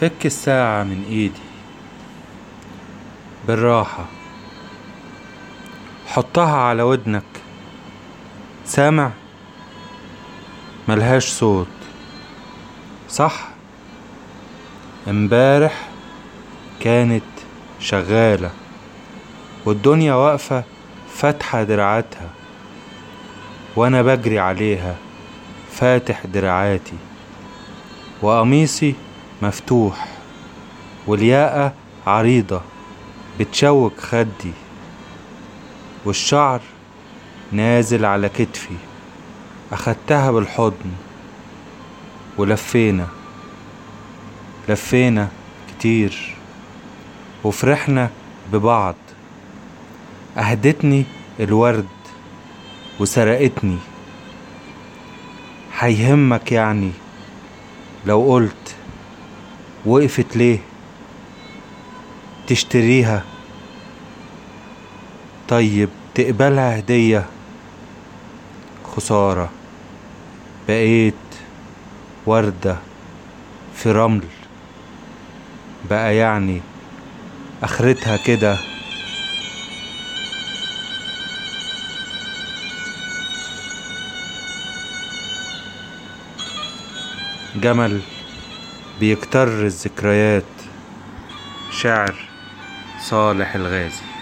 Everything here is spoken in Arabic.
فك الساعة من إيدي. بالراحة. حطها على ودنك. سامع؟ ملهاش صوت. صح؟ امبارح كانت شغالة. والدنيا واقفة فاتحة دراعاتها. وأنا بجري عليها فاتح دراعاتي. وقميصي مفتوح والياقة عريضة بتشوك خدي والشعر نازل على كتفي. أخدتها بالحضن ولفينا لفينا كتير وفرحنا ببعض. أهدتني الورد وسرقتني. هيهمك يعني لو قلت وقفت ليه؟ تشتريها. طيب تقبلها هدية. خسارة. بقيت وردة في رمل. بقى يعني آخرتها كده. جمل. بيكتر الذكريات. شعر صالح الغازي.